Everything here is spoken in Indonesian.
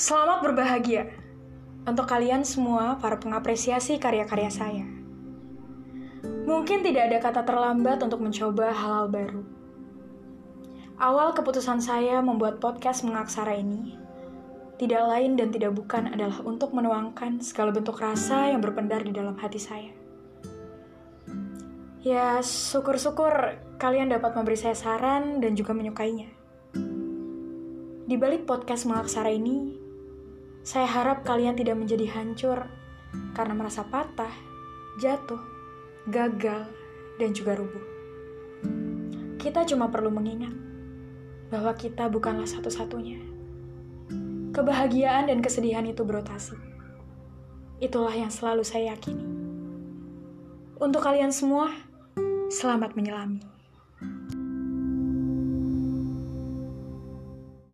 Selamat berbahagia untuk kalian semua para pengapresiasi karya-karya saya. Mungkin tidak ada kata terlambat untuk mencoba hal-hal baru. Awal keputusan saya membuat podcast mengaksara ini tidak lain dan tidak bukan adalah untuk menuangkan segala bentuk rasa yang berpendar di dalam hati saya. Ya, syukur-syukur kalian dapat memberi saya saran dan juga menyukainya. Di balik podcast mengaksara ini, saya harap kalian tidak menjadi hancur karena merasa patah, jatuh, gagal, dan juga rubuh. Kita cuma perlu mengingat bahwa kita bukanlah satu-satunya. Kebahagiaan dan kesedihan itu berotasi. Itulah yang selalu saya yakini. Untuk kalian semua, selamat menyelami.